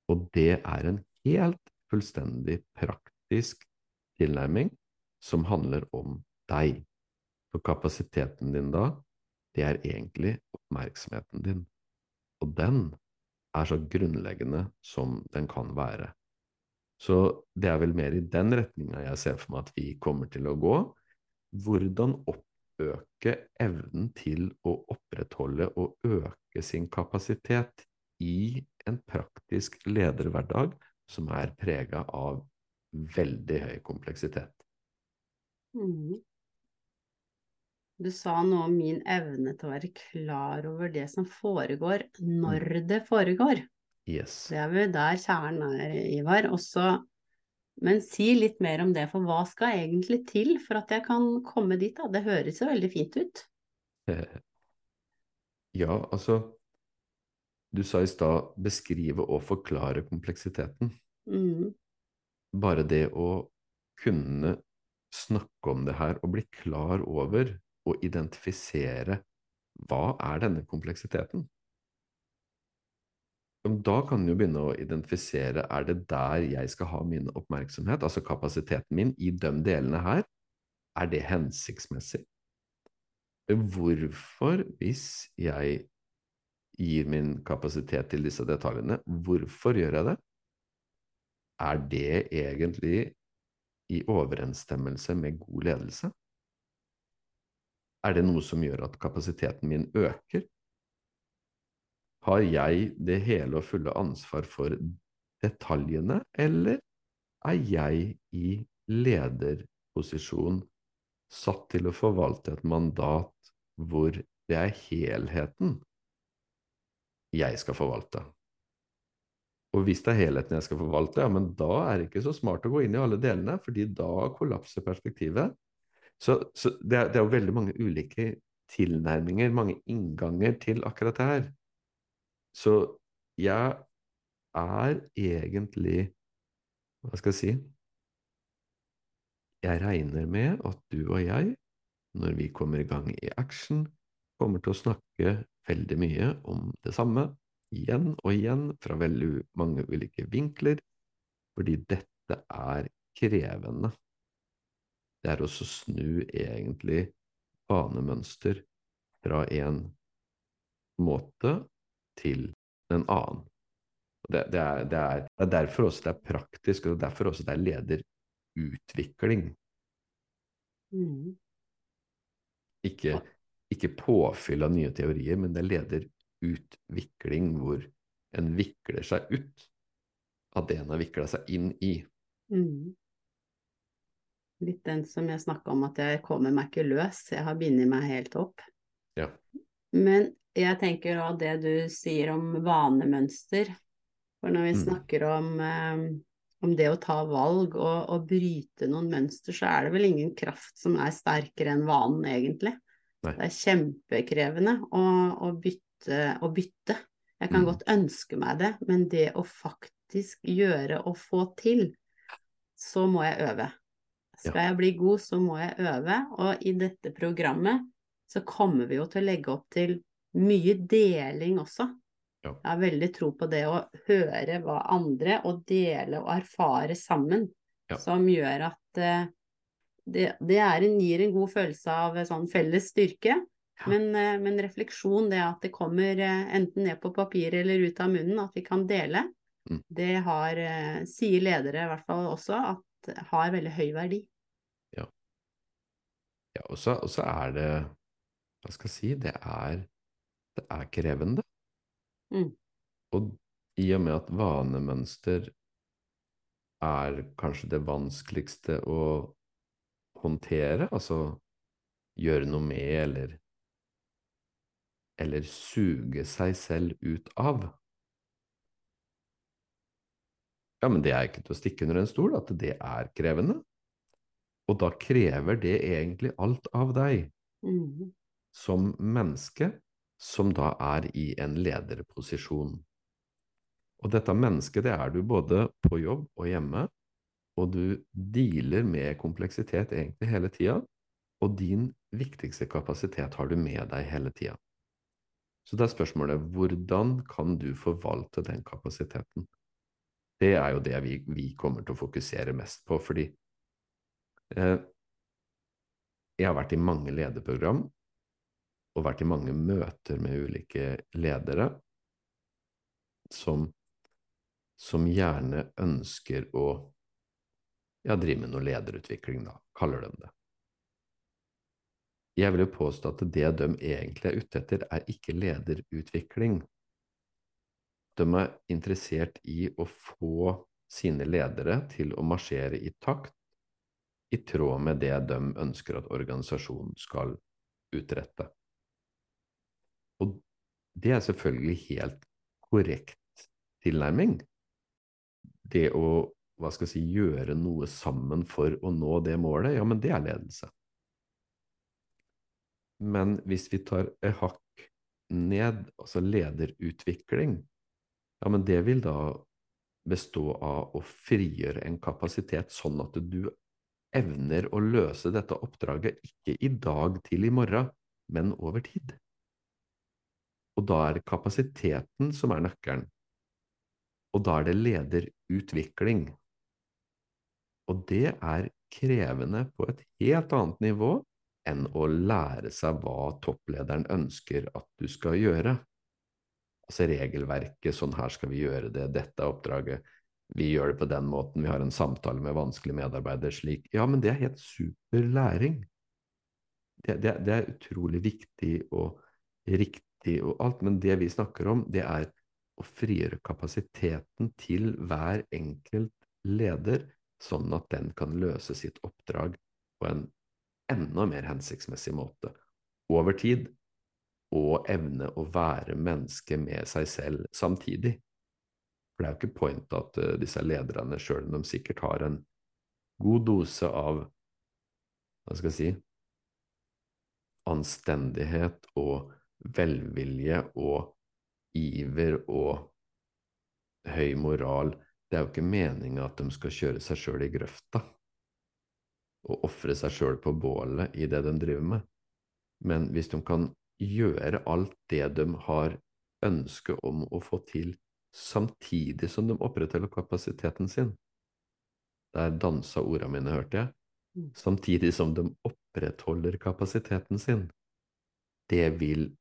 Speaker 1: Og det er en helt fullstendig praktisk tilnærming som handler om deg. For kapasiteten din da, det er egentlig oppmerksomheten din. Og den er så grunnleggende som den kan være. Så det er vel mer i den retninga jeg ser for meg at vi kommer til å gå. Hvordan oppøke evnen til å opprettholde og øke sin kapasitet i en praktisk lederhverdag som er prega av veldig høy kompleksitet.
Speaker 2: Mm. Du sa noe om min evne til å være klar over det som foregår, når det foregår.
Speaker 1: Yes.
Speaker 2: Det er vel der kjernen er, Ivar. Også, men si litt mer om det, for hva skal egentlig til for at jeg kan komme dit? Da? Det høres jo veldig fint ut.
Speaker 1: Ja, altså Du sa i stad beskrive og forklare kompleksiteten.
Speaker 2: Mm.
Speaker 1: Bare det å kunne snakke om det her og bli klar over og identifisere hva er denne kompleksiteten? Da kan du begynne å identifisere er det der jeg skal ha min oppmerksomhet, altså kapasiteten min i de delene her, er det hensiktsmessig? Hvorfor, hvis jeg gir min kapasitet til disse detaljene, hvorfor gjør jeg det? Er det egentlig i overensstemmelse med god ledelse? Er det noe som gjør at kapasiteten min øker? Har jeg det hele og fulle ansvar for detaljene, eller er jeg i lederposisjon satt til å forvalte et mandat hvor det er helheten jeg skal forvalte? Og hvis det er helheten jeg skal forvalte, ja, men da er det ikke så smart å gå inn i alle delene, fordi da kollapser perspektivet. Så, så det, er, det er jo veldig mange ulike tilnærminger, mange innganger til akkurat det her. Så jeg er egentlig Hva skal jeg si? Jeg regner med at du og jeg, når vi kommer i gang i action, kommer til å snakke veldig mye om det samme, igjen og igjen, fra veldig mange ulike vinkler, fordi dette er krevende. Det er også snu egentlig vanemønster fra en måte til en annen. Det, det, er, det, er, det, er, derfor også det er praktisk, og derfor også det er lederutvikling. Mm. Ikke, ikke, påfyll av nye teorier, men det er lederutvikling hvor en vikler seg ut av det en har vikla seg inn i. Mm.
Speaker 2: Litt den som jeg snakka om, at jeg kommer meg ikke løs. Jeg har bindet meg helt opp.
Speaker 1: Ja.
Speaker 2: Men jeg tenker òg det du sier om vanemønster. For når vi mm. snakker om, um, om, det å ta valg og, og, bryte noen mønster, så er det vel ingen kraft som er sterkere enn vanen, egentlig. Nei. Det er kjempekrevende å, å, bytte, å, bytte, Jeg kan mm. godt ønske meg det, men det å faktisk gjøre og få til, så må jeg øve. Skal jeg bli god, så må jeg øve. Og i dette programmet så kommer vi jo til å legge opp til mye deling også. Ja. Jeg har veldig tro på det å høre hva andre og dele og erfare sammen, ja. som gjør at uh, det, det en, gir en god følelse av sånn felles styrke. Ja. Men, uh, men, refleksjon, det at det kommer uh, enten ned på papir eller ut av munnen, at vi kan dele, mm. det har, sier ledere i hvert fall også, at har veldig høy verdi.
Speaker 1: Ja. ja og så er det Hva skal jeg si Det er, det er krevende. Mm. Og i og med at vanemønster er kanskje det vanskeligste å håndtere, altså gjøre noe med eller eller suge seg selv ut av, ja, men det er ikke til å stikke under en stol at det er krevende. Og da krever det egentlig alt av deg mm. som menneske, som da er i en lederposisjon. Og dette mennesket, det er du både på jobb og hjemme, og du dealer med kompleksitet egentlig hele tida, og din viktigste kapasitet har du med deg hele tida. Så da er spørsmålet hvordan kan du forvalte den kapasiteten? Det er jo det vi, vi kommer til å fokusere mest på, fordi eh, jeg har vært i mange lederprogram og vært i mange møter med ulike ledere som, som gjerne ønsker å ja, drive med noe lederutvikling, da, kaller de det. Jeg vil jo påstå at det de egentlig er ute etter, er ikke lederutvikling, de er interessert i å få sine ledere til å marsjere i takt i tråd med det de ønsker at organisasjonen skal utrette. Og det er selvfølgelig helt korrekt tilnærming. Det å hva skal jeg si, gjøre noe sammen for å nå det målet, ja, men det er ledelse. Men hvis vi tar et hakk ned, altså lederutvikling, ja, men det vil da bestå av å frigjøre en kapasitet sånn at du evner å løse dette oppdraget ikke i dag til i morgen, men over tid. Og da er det kapasiteten som er nøkkelen. Og da er det lederutvikling. Og det er krevende på et helt annet nivå enn å lære seg hva topplederen ønsker at du skal gjøre altså regelverket, sånn her skal vi gjøre det, dette er oppdraget, vi gjør det på den måten, vi har en samtale med vanskelige medarbeidere slik. Ja, men det er helt super læring. Det, det, det, er utrolig viktig og riktig og alt, men det vi snakker om, det er å frigjøre kapasiteten til hver enkelt leder, sånn at den kan løse sitt oppdrag på en enda mer hensiktsmessig måte over tid og evne å være menneske med seg selv samtidig. For det er jo ikke point at uh, disse lederne, sjøl om de sikkert har en god dose av hva skal jeg si anstendighet og velvilje og iver og høy moral. Det er jo ikke meninga at de skal kjøre seg sjøl i grøfta og ofre seg sjøl på bålet i det de driver med. Men hvis de kan gjøre alt det de har ønske om å få til, samtidig som de opprettholder kapasiteten sin Der dansa orda mine, hørte jeg.
Speaker 2: Mm.
Speaker 1: Samtidig som de opprettholder kapasiteten sin. Det vil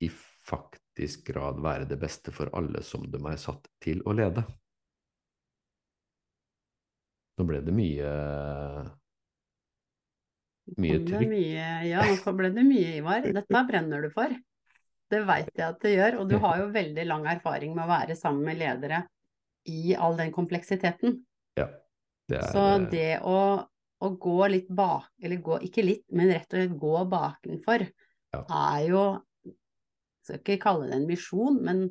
Speaker 1: i faktisk grad være det beste for alle som de er satt til å lede. Nå ble det mye mye trykk.
Speaker 2: Mye, ja, nå ble det mye, Ivar. Dette brenner du for. Det veit jeg at det gjør. Og du har jo veldig lang erfaring med å være sammen med ledere i all den kompleksiteten.
Speaker 1: Ja. Det er
Speaker 2: Så det å, å gå litt bak, eller gå, ikke litt, men rett og slett gå bakenfor,
Speaker 1: Ja.
Speaker 2: er jo Skal ikke kalle det en misjon, men,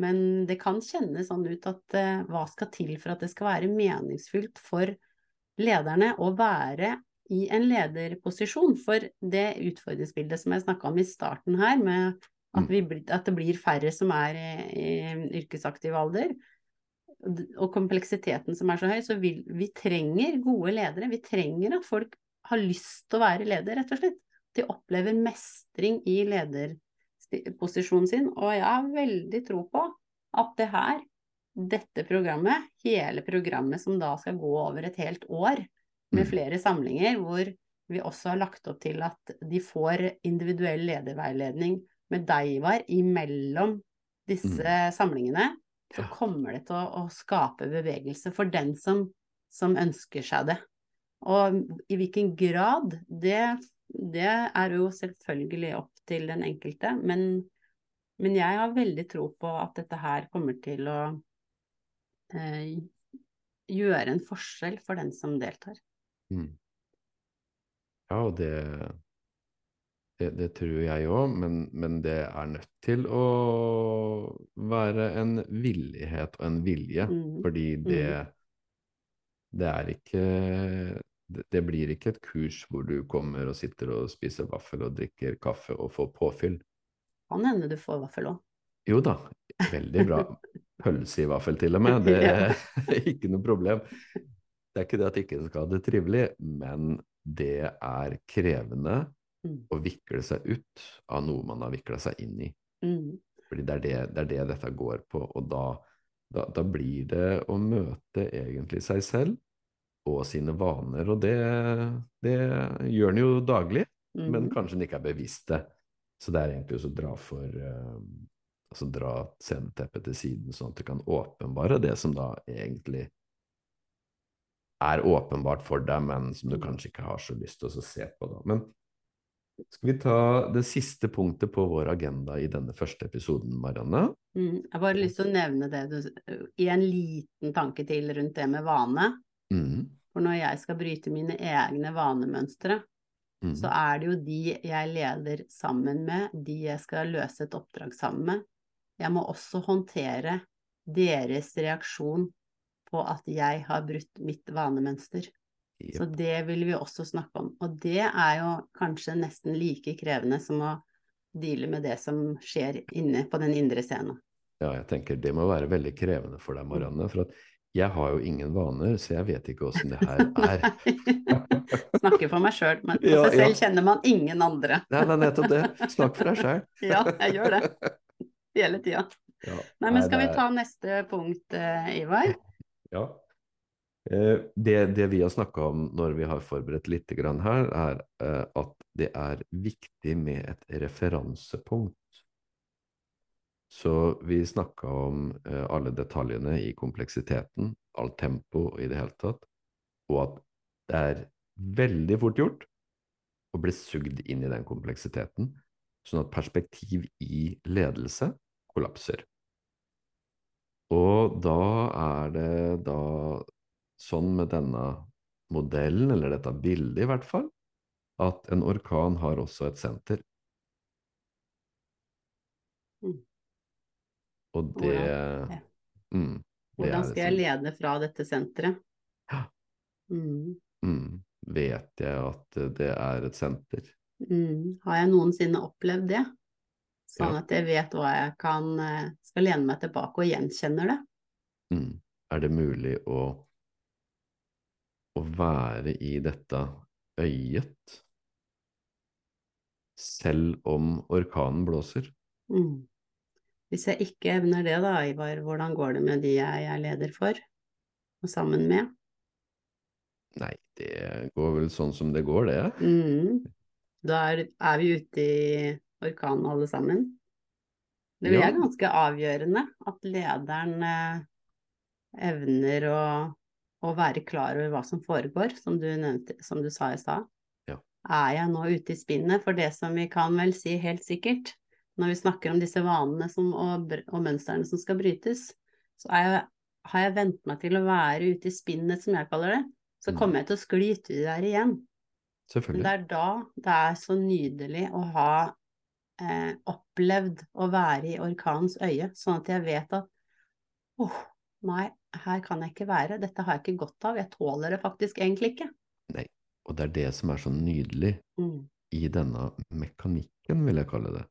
Speaker 2: men det kan kjennes sånn ut at uh, hva skal til for at det skal være meningsfylt for lederne å være i en lederposisjon? For det utfordringsbildet som jeg snakka om i starten her, med at,
Speaker 1: Mm.
Speaker 2: vi, at det blir færre som er i, i yrkesaktiv alder, og kompleksiteten som er så høy, så vil, vi trenger gode ledere. Vi trenger at folk har lyst til å være leder, rett og slett. De opplever mestring i lederposisjonen sin. Og jeg har veldig tro på at det her, dette programmet, hele programmet som da skal gå over et helt år, med
Speaker 1: Mm.
Speaker 2: flere samlinger, hvor vi også har lagt opp til at de får individuell lederveiledning med deg, Ivar, imellom disse samlingene, så kommer det til å, å skape bevegelse for den som, som ønsker seg det. Og i hvilken grad, det, det er jo selvfølgelig opp til den enkelte, men, men jeg har veldig tro på at dette her kommer til å eh, gjøre en forskjell for den som deltar.
Speaker 1: Mm. Ja, og det, det, det tror jeg òg, men, men det er nødt til å være en villighet og en vilje,
Speaker 2: mm.
Speaker 1: fordi det, det er ikke det, blir ikke et kurs hvor du kommer og sitter og spiser vaffel og drikker kaffe og får påfyll.
Speaker 2: Kan hende du får vaffel òg.
Speaker 1: Jo da, veldig bra. Pølse i vaffel til og med, det <laughs> er <laughs> ikke noe problem. Det er ikke det at ikke skal ha det trivelig, men det er krevende
Speaker 2: Mm.
Speaker 1: å vikle seg ut av noe man har vikla seg inn i.
Speaker 2: Mm.
Speaker 1: Fordi det er det, det er det dette går på, og da, da, da blir det å møte egentlig seg selv og sine vaner, og det, det gjør en jo daglig, men
Speaker 2: Mm.
Speaker 1: kanskje en ikke er bevisst det. Så det er egentlig å dra for uh, Altså dra sceneteppet til siden, sånn at du kan åpenbare det som da egentlig er åpenbart for deg, men som du kanskje ikke har så lyst til å se på. Da. Men skal vi ta det siste punktet på vår agenda i denne første episoden, Marianne?
Speaker 2: Mm. Jeg har bare lyst til å nevne det du, i en liten tanke til rundt det med vane.
Speaker 1: Mm.
Speaker 2: For når jeg skal bryte mine egne vanemønstre,
Speaker 1: Mm.
Speaker 2: så er det jo de jeg leder sammen med, de jeg skal løse et oppdrag sammen med. Jeg må også håndtere deres reaksjon på at jeg har brutt mitt vanemønster.
Speaker 1: Yep.
Speaker 2: Så det vil vi også snakke om. Og det er jo kanskje nesten like krevende som å deale med det som skjer inne på den indre scenen.
Speaker 1: Ja, jeg tenker det må være veldig krevende for deg, Marianne. For at jeg har jo ingen vaner, så jeg vet ikke åssen det her <laughs> er. <laughs>
Speaker 2: Snakker for meg sjøl, men på
Speaker 1: Ja,
Speaker 2: seg selv
Speaker 1: ja.
Speaker 2: kjenner man ingen andre.
Speaker 1: Nei, nei, nettopp det. Snakk for deg sjøl. <laughs>
Speaker 2: Ja, jeg gjør det. Hele tida.
Speaker 1: Ja.
Speaker 2: Nei, men skal vi ta neste punkt, eh, Ivar?
Speaker 1: Ja. Eh, Det, det vi har snakka om når vi har forberedt litt grann her, er eh, at det er viktig med et referansepunkt. Så vi snakka om eh, alle detaljene i kompleksiteten, alt tempo i det hele tatt, og at det er veldig fort gjort å bli sugd inn i den kompleksiteten, sånn at perspektiv i ledelse kollapser. Og da er det da sånn med denne modellen, eller dette bildet i hvert fall, at en orkan har også et senter.
Speaker 2: Mm.
Speaker 1: Og det
Speaker 2: Hvordan-
Speaker 1: mm, det
Speaker 2: Hvordan skal jeg
Speaker 1: liksom-
Speaker 2: lede fra dette senteret?
Speaker 1: Ja.
Speaker 2: Mm.
Speaker 1: mm, Vet jeg at det er et senter?
Speaker 2: Mm. Har jeg noensinne opplevd det? Sånn
Speaker 1: Ja.
Speaker 2: at jeg vet hva jeg kan eh, skal lene meg tilbake og gjenkjenner det.
Speaker 1: Mm. Er det mulig å, å være i dette øyet selv om orkanen blåser?
Speaker 2: Mm. Hvis jeg ikke evner det da, Ivar, hvordan går det med de jeg er leder for, og sammen med?
Speaker 1: Nei, det går vel sånn som det går, det.
Speaker 2: Mm. Da er, er, vi ute i orkanen alle sammen. Det er ja. ganske avgjørende at lederen eh, evner å, å, være klar over hva som foregår, som du, nevnte, som du sa i stad.
Speaker 1: Ja.
Speaker 2: Er jeg nå ute i spinnet for det som vi kan vel si helt sikkert, når vi snakker om disse vanene som, og, og, mønstrene som skal brytes, så jeg, har jeg vent meg til å være ute i spinnet, som jeg kaller det, så mm. kommer jeg til å skli uti der igjen. Men det er da det er så nydelig å ha eh, opplevd å være i orkanens øye, sånn at jeg vet at åh, oh, nei, her kan jeg ikke være, dette har jeg ikke godt av, jeg tåler det faktisk egentlig ikke.
Speaker 1: Nei, og det er det som er så nydelig mm. i denne mekanikken, vil jeg kalle det.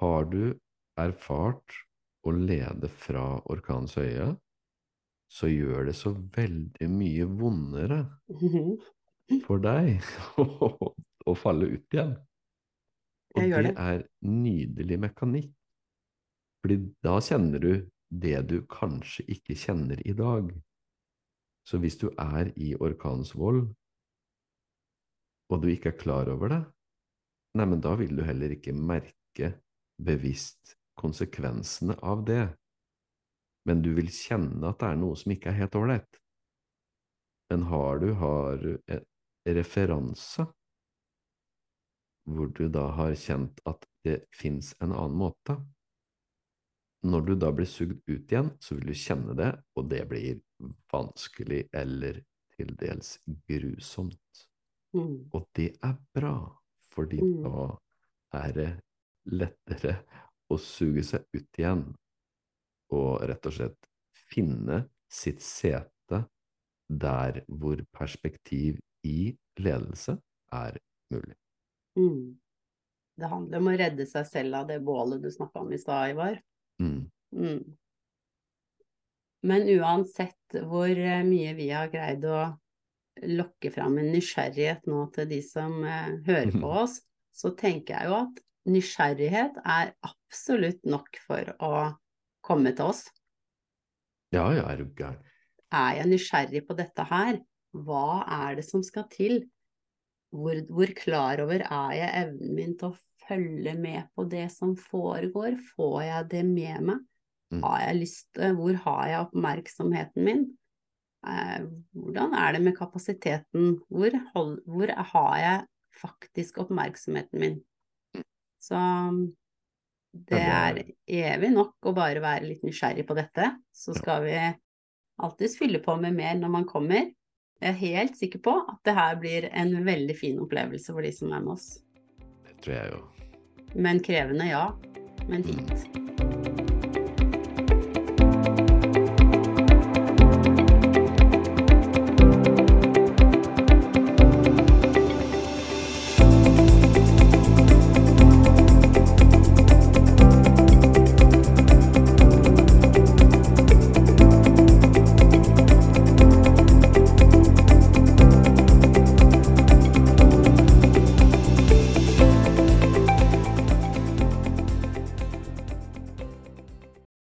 Speaker 1: Har du erfart å lede fra orkanens øye, så gjør det så veldig mye vondere for deg <laughs> å falle ut igjen. Og det. det er nydelig mekanikk. Fordi da kjenner du det du kanskje ikke kjenner i dag. Så hvis du er i orkanens vold, og du ikke er klar over det, nei, men da vil du heller ikke merke bevisst konsekvensene av det. Men du vil kjenne at det er noe som ikke er helt ålreit. Men har du har referanse, hvor du da har kjent at det fins en annen måte. Når du da blir sugd ut igjen, så vil du kjenne det, og det blir vanskelig eller til dels grusomt. Mm. Og det er bra, fordi mm. da er det lettere å suge seg ut igjen og rett og slett finne sitt sete der hvor perspektiv i ledelse er mulig.
Speaker 2: Mm. Det handler om å redde seg selv av det bålet du snakka om i stad, Ivar. Mm. Mm. Men uansett hvor eh, mye vi har greid å lokke fram en nysgjerrighet nå til de som eh, hører på <laughs> oss, så tenker jeg jo at nysgjerrighet er absolutt nok for å komme til oss.
Speaker 1: Ja, ja, er du gæren.
Speaker 2: Er jeg nysgjerrig på dette her, hva er det som skal til? Hvor, hvor klar over er jeg evnen min til å følge med på det som foregår? Får jeg det med meg? Mm. Har jeg lyst Hvor har jeg oppmerksomheten min? Eh, hvordan er det med kapasiteten? Hvor, hold, hvor har jeg faktisk oppmerksomheten min? Så det er evig nok å bare være litt nysgjerrig på dette. Så skal vi alltids fylle på med mer når man kommer. Jeg er helt sikker på at det her blir en veldig fin opplevelse for de som er med oss.
Speaker 1: Det tror jeg jo.
Speaker 2: Men krevende, ja. Men fint.